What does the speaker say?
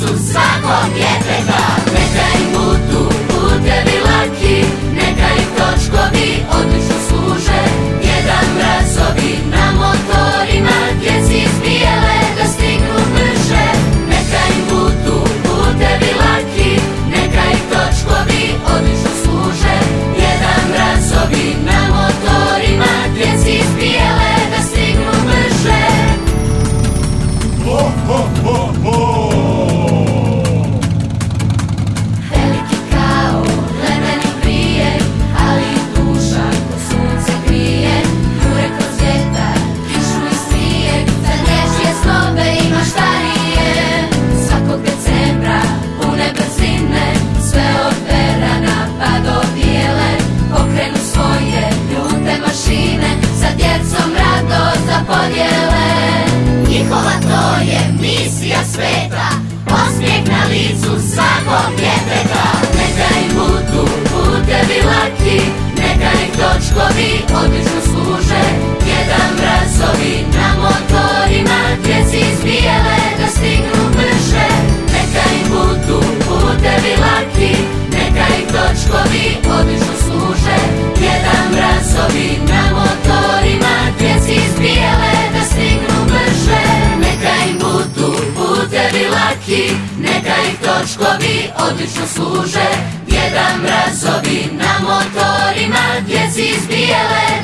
Sus sacó podjele Njihova to je misija sveta Osmijeh na licu svakog ti Neka ih točkovi odlično služe jedan mrazovi na motorima Djeci izbijele